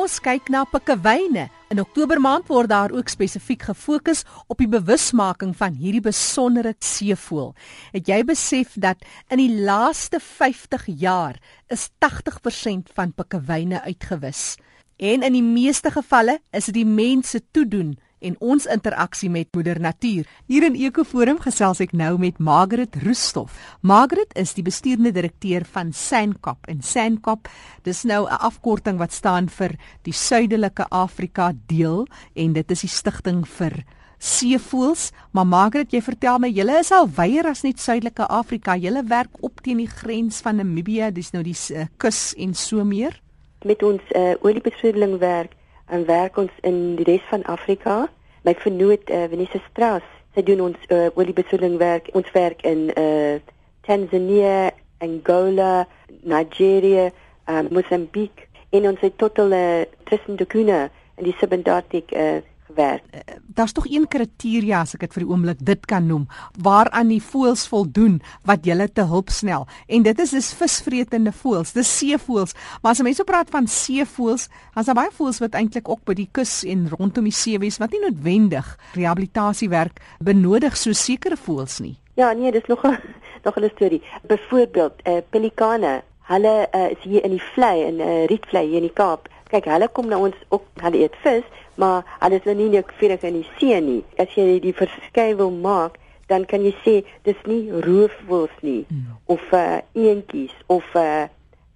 Ons kyk na pikkewyne. In Oktober maand word daar ook spesifiek gefokus op die bewusmaking van hierdie besondere seevoël. Het jy besef dat in die laaste 50 jaar is 80% van pikkewyne uitgewis? En in die meeste gevalle is dit die mense toedoen en ons interaksie met moeder natuur. Hier in Ekoforum gesels ek nou met Margaret Roestoff. Margaret is die bestuurende direkteur van Sandkop en Sandkop, dis nou 'n afkorting wat staan vir die Suidelike Afrika deel en dit is die stigting vir seevoels. Maar Margaret, jy vertel my julle is al wyer as net Suidelike Afrika. Julle werk op teen die grens van Namibië, dis nou die uh, kus en so meer. Met ons uh, oliebesoedeling werk en werk ons in die res van Afrika. My vernoot uh, Vanessa Strauss, sy doen ons uh, oliebesoedeling werk. Ons werk in uh, Tanzania, Angola, Nigeria, uh, Mozambique en ons het totaal uh, tussen die Kuna en die Subantarctic uh, gewerk. Uh, Daar's tog een kriteria as ek dit vir die oomblik dit kan noem waaraan die voëls voldoen wat julle te hulp snel en dit is dis visvretende voëls, dis seevoëls. Maar as mense praat van seevoëls, dan is daar baie voëls wat eintlik ook by die kus en rondom die see wees wat nie noodwendig rehabilitasiewerk benodig so sekere voëls nie. Ja, nee, dis nog 'n nog 'n storie. Byvoorbeeld, eh uh, pelikane, hulle uh, is hier in die vlei in 'n uh, rietvlei hier in die Kaap. Kyk, hulle kom na ons ook, hulle eet vis, maar alles wat nie net vir in die see nie. As jy die verskil wil maak, dan kan jy sê dis nie roofvoëls nie mm. of uh, eentjies of 'n uh,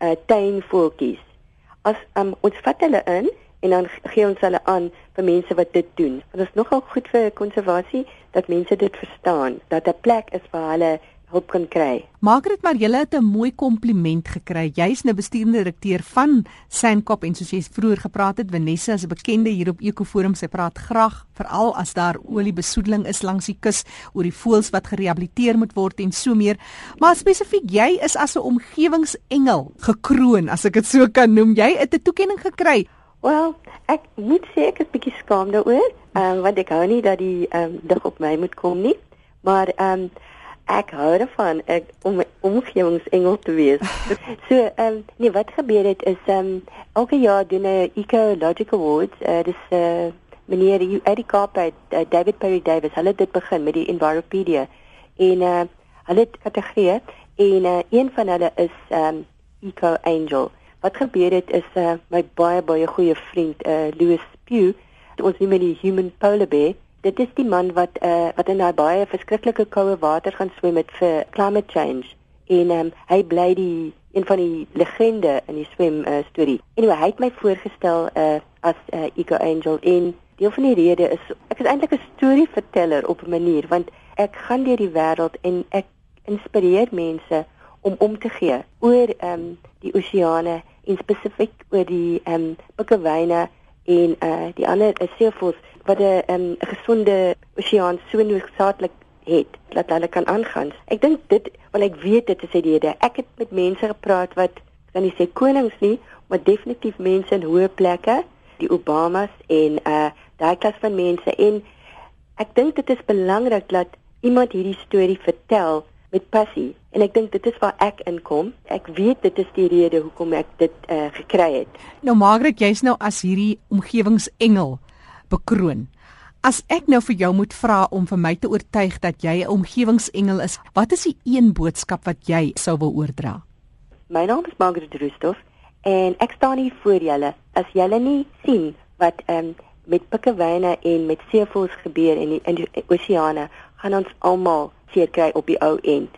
uh, tuinvoeltjies. As um, ons vat hulle in en dan gee ons hulle aan vir mense wat dit doen. Dit is nogal goed vir konservasie dat mense dit verstaan dat 'n plek is waar hulle hulp kan kry. Margaret, maar jy het 'n mooi kompliment gekry. Jy's nou bestuurende direkteur van Sandkop en soos jy vroeër gepraat het, Vanessa is 'n bekende hier op Ekoforum. Sy praat graag veral as daar oliebesoedeling is langs die kus oor die voëls wat gerehabiliteer moet word en so meer. Maar spesifiek jy is as 'n omgewingsengel gekroon, as ek dit so kan noem. Jy het 'n toekenning gekry. Wel, ek moet sê ek is bietjie skaam daaroor, um, want ek hou nie dat die ehm um, dig op my moet kom nie. Maar ehm um, ek hou daarvan ek om omgewingsengel te wees. so ehm um, nee, wat gebeur het is ehm um, elke jaar doen 'n ecological awards. Uh, dis eh uh, meneer Eddie Carpet, uh, David Perry Davis, hulle het dit begin met die Enviropedia. En eh uh, hulle het kategorieë en uh, een van hulle is ehm um, Eco Angel. Wat gebeur het is uh, my baie baie goeie vriend eh uh, Louis Pew, ons noem hom die human polar bear dit is die man wat uh, wat in daai baie verskriklike koue water gaan swem met vir climate change en um, hy bly die een van die legende in die swem uh, storie. Anyway, hy het my voorgestel uh, as 'n uh, eco angel en deel van die rede is ek is eintlik 'n storieverteller op 'n manier want ek gaan deur die wêreld en ek inspireer mense om om te gee oor ehm um, die oseane en spesifiek oor die ehm um, pikkewyne en uh die ander is seevoëls wat 'n um, gesonde oseaan so noodsaaklik het dat hulle kan aangaan. Ek dink dit want ek weet dit is die rede. Ek het met mense gepraat wat kan nie sê konings nie, maar definitief mense in hoë plekke, die Obamas en uh daai klas van mense en ek dink dit is belangrik dat iemand hierdie storie vertel met passie en ek dink dit is waar ek inkom. Ek weet dit is die rede hoekom ek dit uh gekry het. Nou Margaret, jy's nou as hierdie omgewingsengel bekroon. As ek nou vir jou moet vra om vir my te oortuig dat jy 'n omgewingsengel is, wat is die een boodskap wat jy sou wil oordra? My naam is Margaret Roostoff en ek staan hier voor julle. As julle nie sien wat ehm um, met pikkewyne en met seevoëls gebeur in die, in die oseane, gaan ons almal seer kry op die ou end.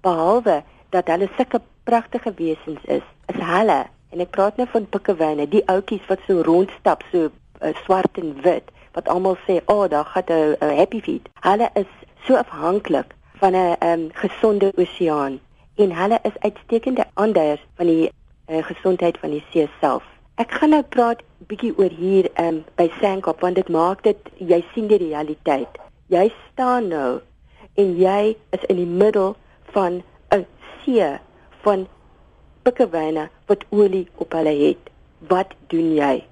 Behalwe dat hulle sulke pragtige wesens is, is hulle en ek praat nou van pikkewyne, die ouetjies wat so rondstap so uh, swart en wit wat almal sê, "O, oh, daar gaan 'n happy feet." Hulle is so afhanklik van 'n um, gesonde oseaan en hulle is uitstekende aanduiers van die uh, gesondheid van die see self. Ek gaan nou praat bietjie oor hier um, by Sandkop want dit maak dit jy sien die realiteit. Jy staan nou en jy is in die middel van 'n see van pikkewyne wat olie op hulle het. Wat doen jy?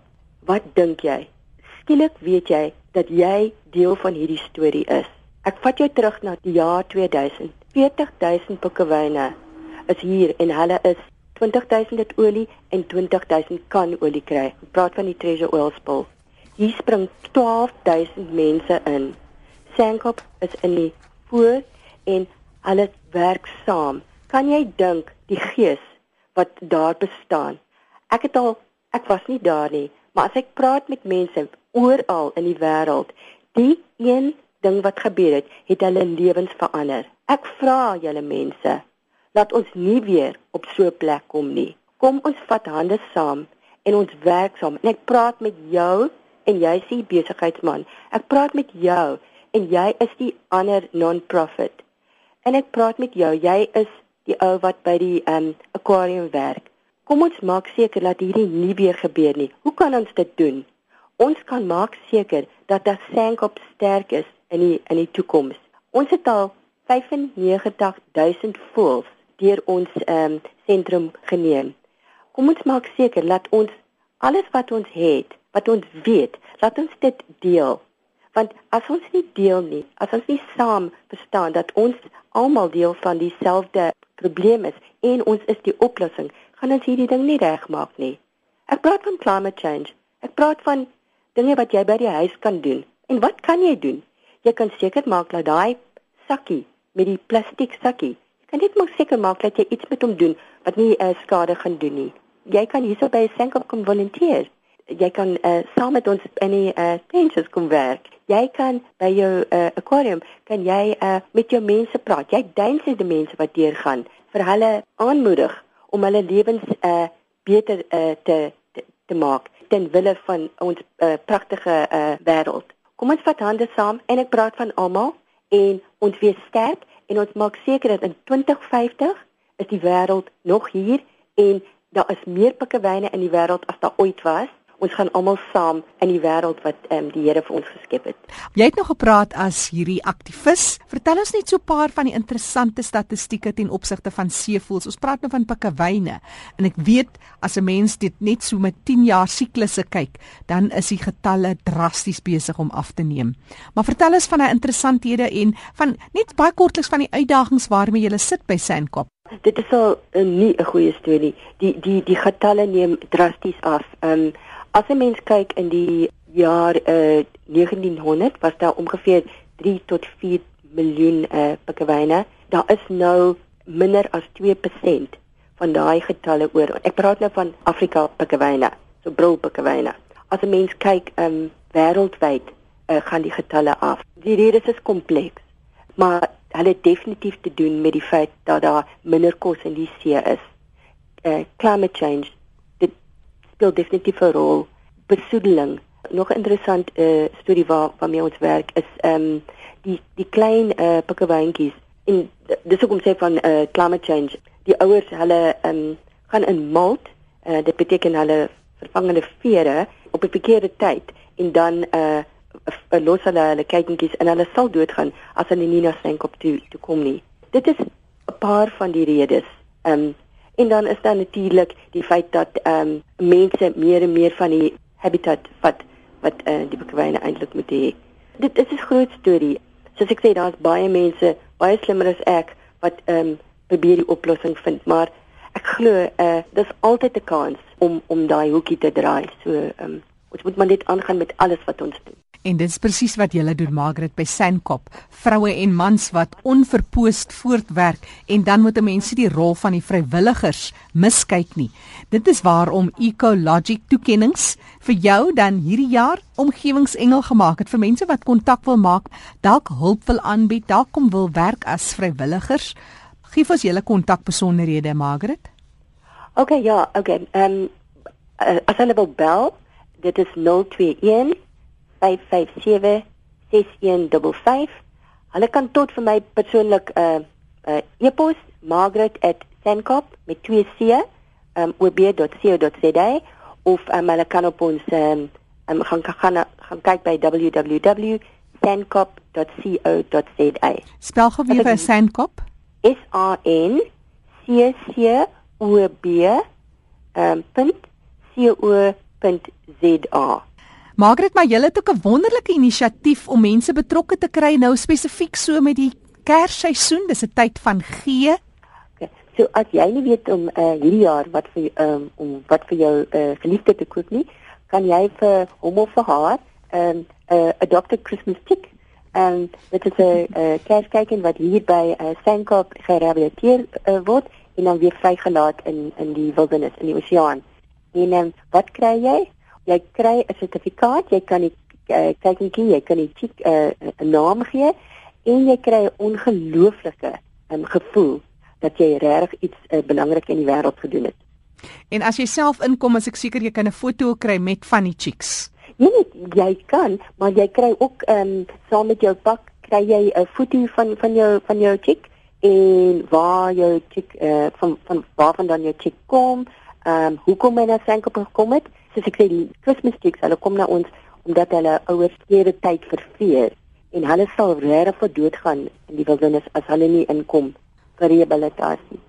Wat dink jy? Skielik weet jy dat jy deel van hierdie storie is. Ek vat jou terug na die jaar 2000. 40000 pikkewyne is hier en hulle is 20000 liter olie en 20000 kan olie kry. Ek praat van die Treasure Oil spul. Hier spring 12000 mense in. Sankop is in die voor en hulle werk saam. Kan jy dink die gees wat daar bestaan? Ek het al ek was nie daar nie, maar as ek praat met mense oral in die wêreld, die een ding wat gebeur het, het hulle lewens verander. Ek vra julle mense, laat ons nie weer op so 'n plek kom nie. Kom ons vat hande saam en ons werk saam. En ek praat met jou en jy is die besigheidsman. Ek praat met jou en jy is die ander non-profit. En ek praat met jou, jy is die ou wat by die um aquarium werk. Kom ons maak seker dat hierdie nie weer gebeur nie. Hoe kan ons dit doen? Ons kan maak seker dat daar sankop sterk is in die in die toekoms. Ons het al 95000 voëls deur ons ehm um, sentrum geneem. Kom ons maak seker dat ons alles wat ons het, wat ons weet, laat ons dit deel. Want as ons nie deel nie, as ons nie saam verstaan dat ons almal deel van dieselfde probleem is en ons is die oplossing, gaan ons hierdie ding nie regmaak nie. Ek praat van climate change. Ek praat van dinge wat jy by die huis kan doen. En wat kan jy doen? Jy kan seker maak dat daai sakkie met die plastiek sakkie kan net maar seker maak dat jy iets met hom doen wat nie uh, skade gaan doen nie. Jy kan hierso by Senkop kom volunteer. Jy kan uh, saam met ons in die uh, tentjies kom werk. Jy kan by jou uh, aquarium kan jy uh, met jou mense praat. Jy duisende die mense wat deur gaan vir hulle aanmoedig om hulle lewens uh, beter uh, te, te te maak ten wille van ons uh, pragtige uh, wêreld. Kom ons vat hande saam en ek praat van almal en ons wees sterk en ons maak seker dat in 2050 is die wêreld nog hier en daar is meer pikkewyne in die wêreld as daar ooit was. Ons gaan almal saam in die wêreld wat um, die Here vir ons geskep het. Jy het nog gepraat as hierdie aktivis. Vertel ons net so 'n paar van die interessante statistieke ten opsigte van seevoëls. Ons praat nou van pikkewyne en ek weet as 'n mens dit net so met 10 jaar siklusse kyk, dan is die getalle drasties besig om af te neem. Maar vertel ons van daai interessanthede en van net baie kortliks van die uitdagings waarmee jy sit by Sandkop. Dit is al uh, nie 'n goeie storie. Die die die getalle neem drasties af. Ehm um, As 'n mens kyk in die jaar uh, 1900 was daar ongeveer 3 tot 4 miljoen uh, pikkewyne. Daar is nou minder as 2% van daai getalle oor. Ek praat nou van Afrika pikkewyne, so brilpikkewyne. As 'n mens kyk um wêreldwyd uh, gaan die getalle af. Die redes is kompleks, maar hulle het definitief te doen met die feit dat daar minder kos in die see is. Uh, climate change speel definitief 'n rol. Besoedeling. Nog 'n interessant uh, storie waar waarmee ons werk is ehm um, die die klein uh, pikkewyntjies en dis ook om sê van uh, climate change. Die ouers hulle ehm um, gaan in molt. Uh, dit beteken hulle vervangende vere op 'n verkeerde tyd en dan uh los hulle hulle kykies en hulle sal doodgaan as hulle nie na Senkop toe toe kom nie. Dit is 'n paar van die redes. Ehm um, En dan is daar natuurlik die feit dat ehm um, mense meer en meer van die habitat wat wat uh, die bekwyne eintlik moet hê. Dit is 'n groot storie. Soos ek sê, daar's baie mense, baie slimmer as ek wat ehm um, probeer die oplossing vind, maar ek glo eh uh, dis altyd 'n kans om om daai hoekie te draai. So ehm um, ons moet maar net aangaan met alles wat ons doen. En dit is presies wat julle doen Margaret by Sandkop. Vroue en mans wat onverpoost voortwerk en dan moet mense die rol van die vrywilligers miskyk nie. Dit is waarom Ecologic toekennings vir jou dan hierdie jaar omgewingsengel gemaak het vir mense wat kontak wil maak, dalk hulp wil aanbied, dalk kom wil werk as vrywilligers. Geef ons julle kontakbesonderhede Margaret. OK ja, OK. Ehm um, as hulle wil bel, dit is 021 557 6155. Hulle kan tot vir my persoonlik 'n uh, uh, e-pos margaret@senkop met 2 c um, ob.co.za of um, hulle kan op ons um, um, gaan gaan gaan kyk by www.senkop.co.za. Spel gou weer vir Senkop. S A N C C O B um, .co.za. Margaret, maar julle het ook 'n wonderlike inisiatief om mense betrokke te kry nou spesifiek so met die Kersseisoen. Dis 'n tyd van gee. Okay. So as jy nie weet om uh, hierdie jaar wat vir um, om wat vir jou uh, geliefde te koop nie, kan jy vir hom of vir haar 'n um, 'n uh, Dr. Christmas chick en dit is 'n kerstkyken wat hier by uh, Sandkop gerehabiliteer uh, word en dan weer vrygelaat in in die wildernis in die oseaan. En um, wat kry jy? Jy kry 'n sertifikaat, jy kan die uh, kykenkie, jy kan die chick 'n uh, naam gee en jy kry 'n ongelooflike um, gevoel dat jy regtig iets uh, belangrik in die wêreld gedoen het. En as jy self inkom, as ek seker jy kan 'n foto kry met van die chicks. Nee, nee, jy kan, maar jy kry ook ehm um, saam met jou pak kry jy 'n foto van van jou van jou chick en waar jou chick eh uh, van van waar vandaan jou chick kom, ehm um, hoekom hy na Sanko gekom het. Soos ek sê, die Christmas chicks, hulle kom na ons omdat hulle ouers keer tyd verveer en hulle sal regtig vir dood gaan in die wildernis as hulle nie inkom vir rehabilitasie.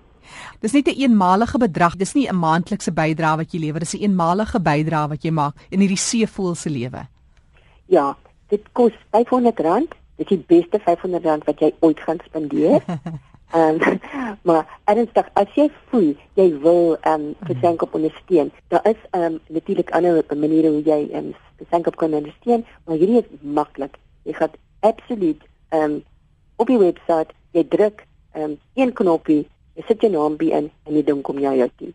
Dis nie 'n een eenmalige bedrag, dis nie 'n maandelikse bydrae wat jy lewer, dis 'n een eenmalige bydrae wat jy maak in hierdie seevoël se lewe. Ja, dit kos R500. Dit is die beste R500 wat jy ooit gaan spandeer. Ehm um, maar ernstig, as jy voel jy wil ehm um, vir Sankop ondersteun, daar is ehm um, natuurlik ander maniere hoe jy ehm um, Sankop kan ondersteun, maar hierdie is maklik. Jy gaan absoluut ehm um, op die webwerf, jy druk ehm um, een knoppie Jy sit jou naam by in en die ding kom jy jou toe.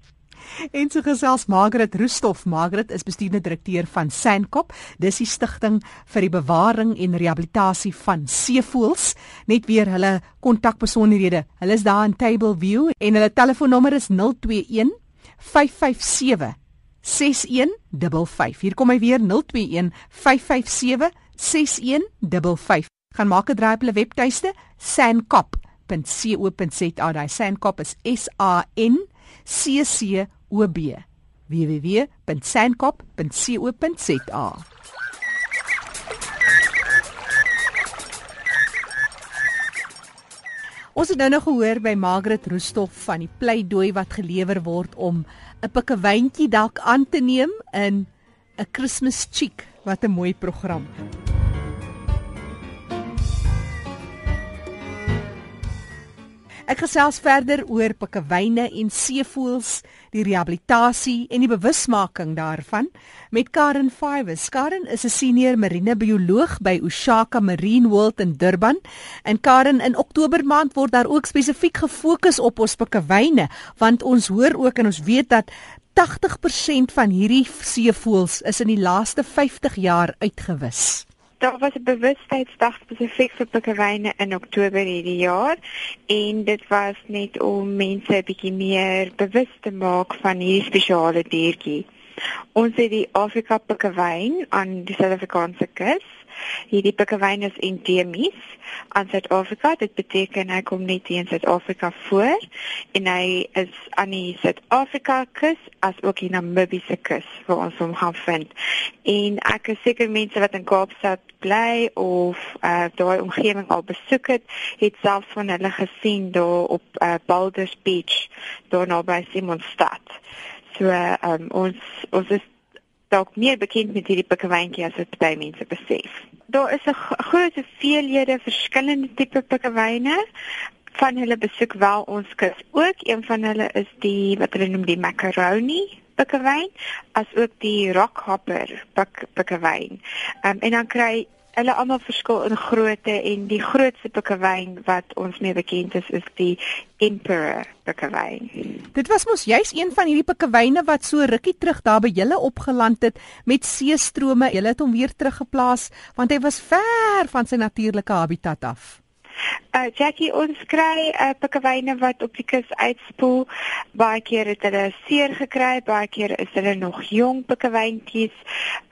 En so gesels Margaret Roostoff. Margaret is bestuurende direkteur van Sandkop. Dis die stigting vir die bewaring en rehabilitasie van seevoëls. Net weer hulle kontakbesonderhede. Hulle is daar in Tableview en hulle telefoonnommer is 021 557 6155. Hier kom hy weer 021 557 6155. Gaan maak 'n draai op hulle webtuiste sandkop sandkop.co.za. Sandkop is S A N C C O B. www.sandkop.co.za. Ons het nou nog gehoor by Margaret Roostoff van die pleidooi wat gelewer word om 'n pikkewyntjie dalk aan te neem in 'n Christmas chic. Wat 'n mooi program. Ek gesels verder oor pikkewyne en seevoëls, die rehabilitasie en die bewusmaking daarvan met Karen Fives. Karen is 'n senior marinebioloog by Ushaka Marine World in Durban. En Karen, in Oktober maand word daar ook spesifiek gefokus op ons pikkewyne, want ons hoor ook en ons weet dat 80% van hierdie seevoëls is in die laaste 50 jaar uitgewis. Daar was 'n bewustheidsdag spesifiek vir pikkewyne in Oktober hierdie jaar en dit was net om mense 'n bietjie meer bewus te maak van hierdie spesiale diertjie. Ons het die Afrika pikkewyn aan die Suid-Afrikaanse kus Hierdie pikkewyn is endemies aan Suid-Afrika. Dit beteken hy kom net in Suid-Afrika voor en hy is aan die Suid-Afrika kus as ook die Namibiese kus waar ons hom gaan vind. En ek is seker mense wat in Kaapstad bly of uh, daai omgewing al besoek het, het selfs van hulle gesien daar op uh, Baldur's Beach daar naby Simonstad. So uh, um, ons ons is dalk meer bekend met hierdie pikkewyntjie as wat baie mense besef. Daar is 'n groot hoeveelhede verskillende tipe pikkewyne van hulle besoek wel ons kus. Ook een van hulle is die wat hulle noem die macaroni pikkewyn as ook die rockhopper pikkewyn. Um, en dan kry hulle almal verskil in grootte en die grootste pikkewyn wat ons mee bekend is is die Emperor pikkewyn. Dit was mos juis een van hierdie pikkewyne wat so rukkie terug daar by julle opgeland het met seestrome. Julle het hom weer teruggeplaas want hy was ver van sy natuurlike habitat af. Uh Jackie, ons kry uh pikkewyne wat op die kus uitspoel. Baie keer het hulle seer gekry, baie keer is hulle nog jong pikkewyntjies,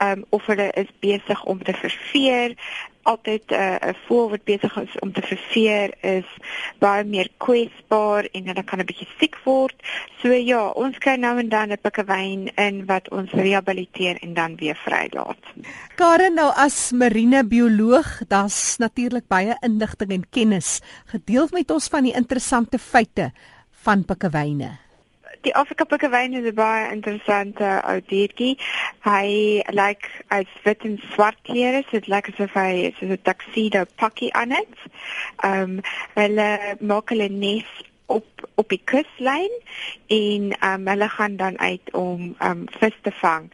um of hulle is besig om te verveer altyd eh, 'n uh, voël wat besig is om te verveer is baie meer kwesbaar en hulle kan 'n bietjie siek word. So ja, ons kry nou en dan 'n pikkewyn in wat ons rehabiliteer en dan weer vrylaat. Karen nou as marinebioloog, daar's natuurlik baie inligting en kennis gedeel met ons van die interessante feite van pikkewyne die Afrika pikkewyn is 'n baie interessante ou diertjie. Hy lyk like, as wit en swart klere, so dit lyk asof hy so 'n tuxedo pakkie aan het. Ehm um, hulle maak hulle nes op op die kuslyn en um, hulle gaan dan uit om um, vis te vang.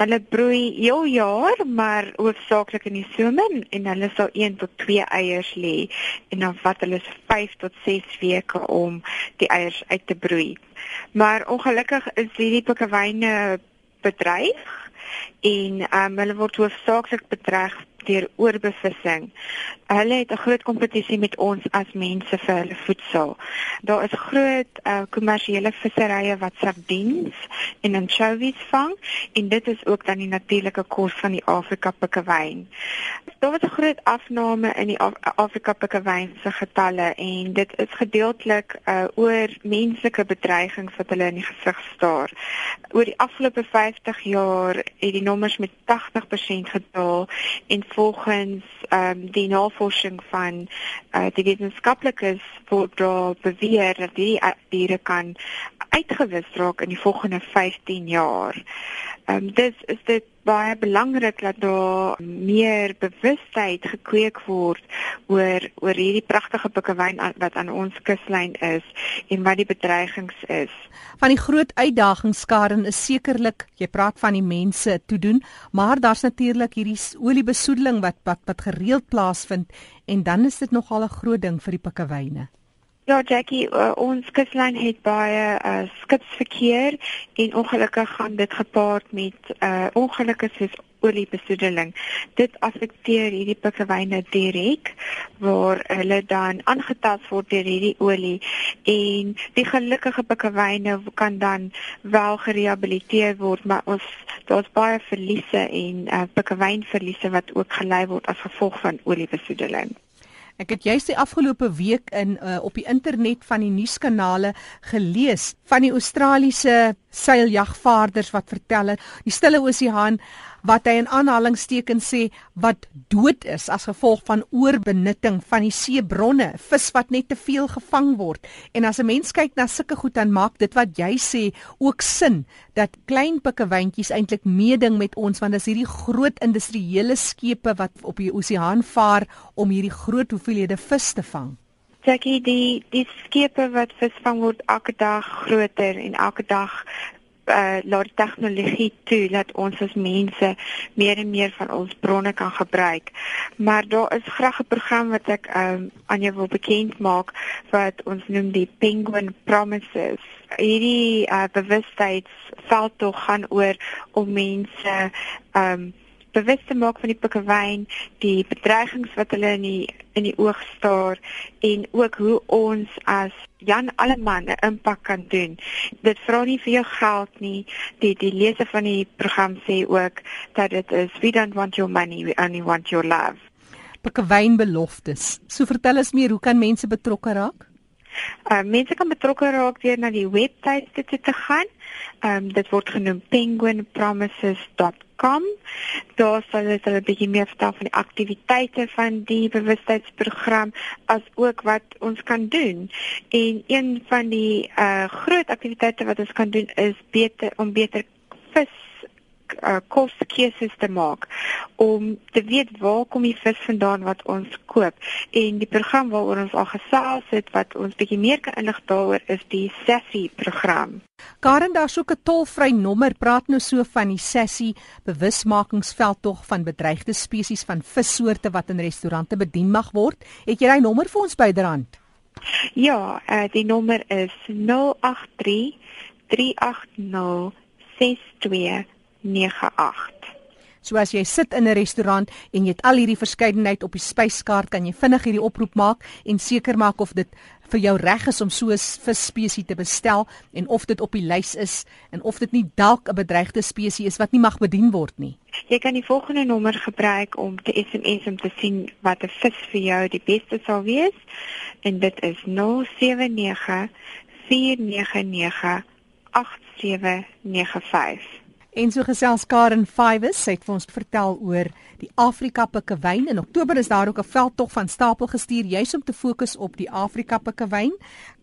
Hulle broei heel jaar, maar hoofsaaklik in die somer en hulle sal 1 tot 2 eiers lê en dan vat hulle 5 tot 6 weke om die eiers uit te broei. Maar ongelukkig is hierdie pikkewyne bedreig en um, hulle word hoofsaaklik bedreig deur oorbevissing. Hulle het 'n groot kompetisie met ons as mense vir hulle voedsel. Daar is groot uh, kommersiële visserye wat sardines en anchovies vang en dit is ook dan die natuurlike kos van die Afrika pikkewyn. Daar was 'n groot afname in die Af Afrika pikkewyn se getalle en dit is gedeeltelik uh, oor menslike bedreigings wat hulle in die gesig staar. Oor die afgelope 50 jaar het die nommers met 80% gedaal en volgens ehm um, die navorsing van uh, die wetenskaplikes word daar beweer dat die diere kan uitgewis raak in die volgende 15 jaar. Ehm um, dis is dit baie belangrik dat daar meer bewustheid gekweek word oor oor hierdie pragtige pikkewyn wat aan ons kuslyn is en wat die bedreigings is. Van die groot uitdagings Karen is sekerlik, jy praat van die mense toe doen, maar daar's natuurlik hierdie oliebesoedeling wat wat wat gereeld plaasvind en dan is dit nogal 'n groot ding vir die pikkewyne. Ja, Jackie, uh, ons kuslyn het baie uh, skipsverkeer en ongelukkig gaan dit gepaard met uh, ongelukke soos oliebesoedeling. Dit affekteer hierdie pikkewyne direk waar hulle dan aangetast word deur hierdie olie en die gelukkige pikkewyne kan dan wel gerehabiliteer word, maar ons daar's baie verliese en uh, pikkewynverliese wat ook gelei word as gevolg van oliebesoedeling. Ek het juist die afgelope week in uh, op die internet van die nuuskanale gelees van die Australiese seiljagvaarders wat vertel het die Stille Oseaan wat hy in aanhalingstekens sê wat dood is as gevolg van oorbenutting van die seebronne, vis wat net te veel gevang word. En as 'n mens kyk na sulke goed dan maak dit wat jy sê ook sin dat klein pikkewyntjies eintlik meeding met ons want dis hierdie groot industriële skepe wat op die oseaan vaar om hierdie groot hoeveelhede vis te vang. Jackie, die die skepe wat visvang word elke dag groter en elke dag uh, laat tegnologie toe dat ons as mense meer en meer van ons bronne kan gebruik. Maar daar is graag 'n program wat ek um, aan jou wil bekend maak wat ons noem die Penguin Promises. Hierdie uh, bewustheidsveldtog gaan oor om mense um, bewus te maak van die pikkewyn, die bedreigings wat hulle in die in die oog staar en ook hoe ons as Jan Alleman 'n impak kan doen. Dit vra nie vir jou geld nie. Die die leser van die program sê ook dat dit is we don't want your money, we only want your love. Pikkewyn beloftes. So vertel ons meer, hoe kan mense betrokke raak? Uh, mense kan betrokke raak deur na die webtuiste te, te gaan. Ehm um, dit word genoem penguinpromises.com. Daar sal hulle 'n bietjie meer vertel van die aktiwiteite van die bewustheidsprogram as ook wat ons kan doen. En een van die uh groot aktiwiteite wat ons kan doen is beter om beter vis uh, koskeuses te maak om te weet waar kom die vis vandaan wat ons koop en die program waaroor ons al gesels het wat ons bietjie meer kan inlig daaroor is die Sassy program. Karen daar soek 'n tolvry nommer praat nou so van die Sassy bewusmakingsveldtog van bedreigde spesies van vissoorte wat in restaurante bedien mag word. Het jy daai nommer vir ons byderhand? Ja, uh, die nommer is 083 380 62 98. So as jy sit in 'n restaurant en jy het al hierdie verskeidenheid op die spyskaart, kan jy vinnig hierdie oproep maak en seker maak of dit vir jou reg is om so 'n visspesie te bestel en of dit op die lys is en of dit nie dalk 'n bedreigde spesies is wat nie mag bedien word nie. Jy kan die volgende nommer gebruik om te SMS om te sien wat 'n vis vir jou die beste sal wees en dit is 079 499 8795. En so gesels Karen Fives, sy het vir ons vertel oor die Afrika pikkewyn. In Oktober is daar ook 'n veldtog van stapel gestuur juis om te fokus op die Afrika pikkewyn.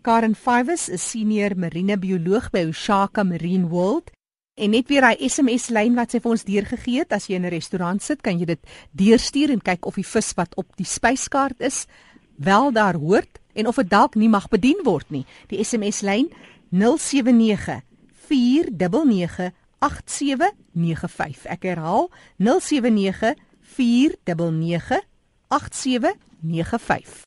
Karen Fives is senior marinebioloog by Oshaka Marine World. En net weer hy SMS lyn wat sy vir ons deurgegee het, as jy in 'n restaurant sit, kan jy dit deurstuur en kyk of die vis wat op die spyskaart is wel daar hoort en of dit dalk nie mag bedien word nie. Die SMS lyn 079 499 8795. Ek herhaal 079 499 8795.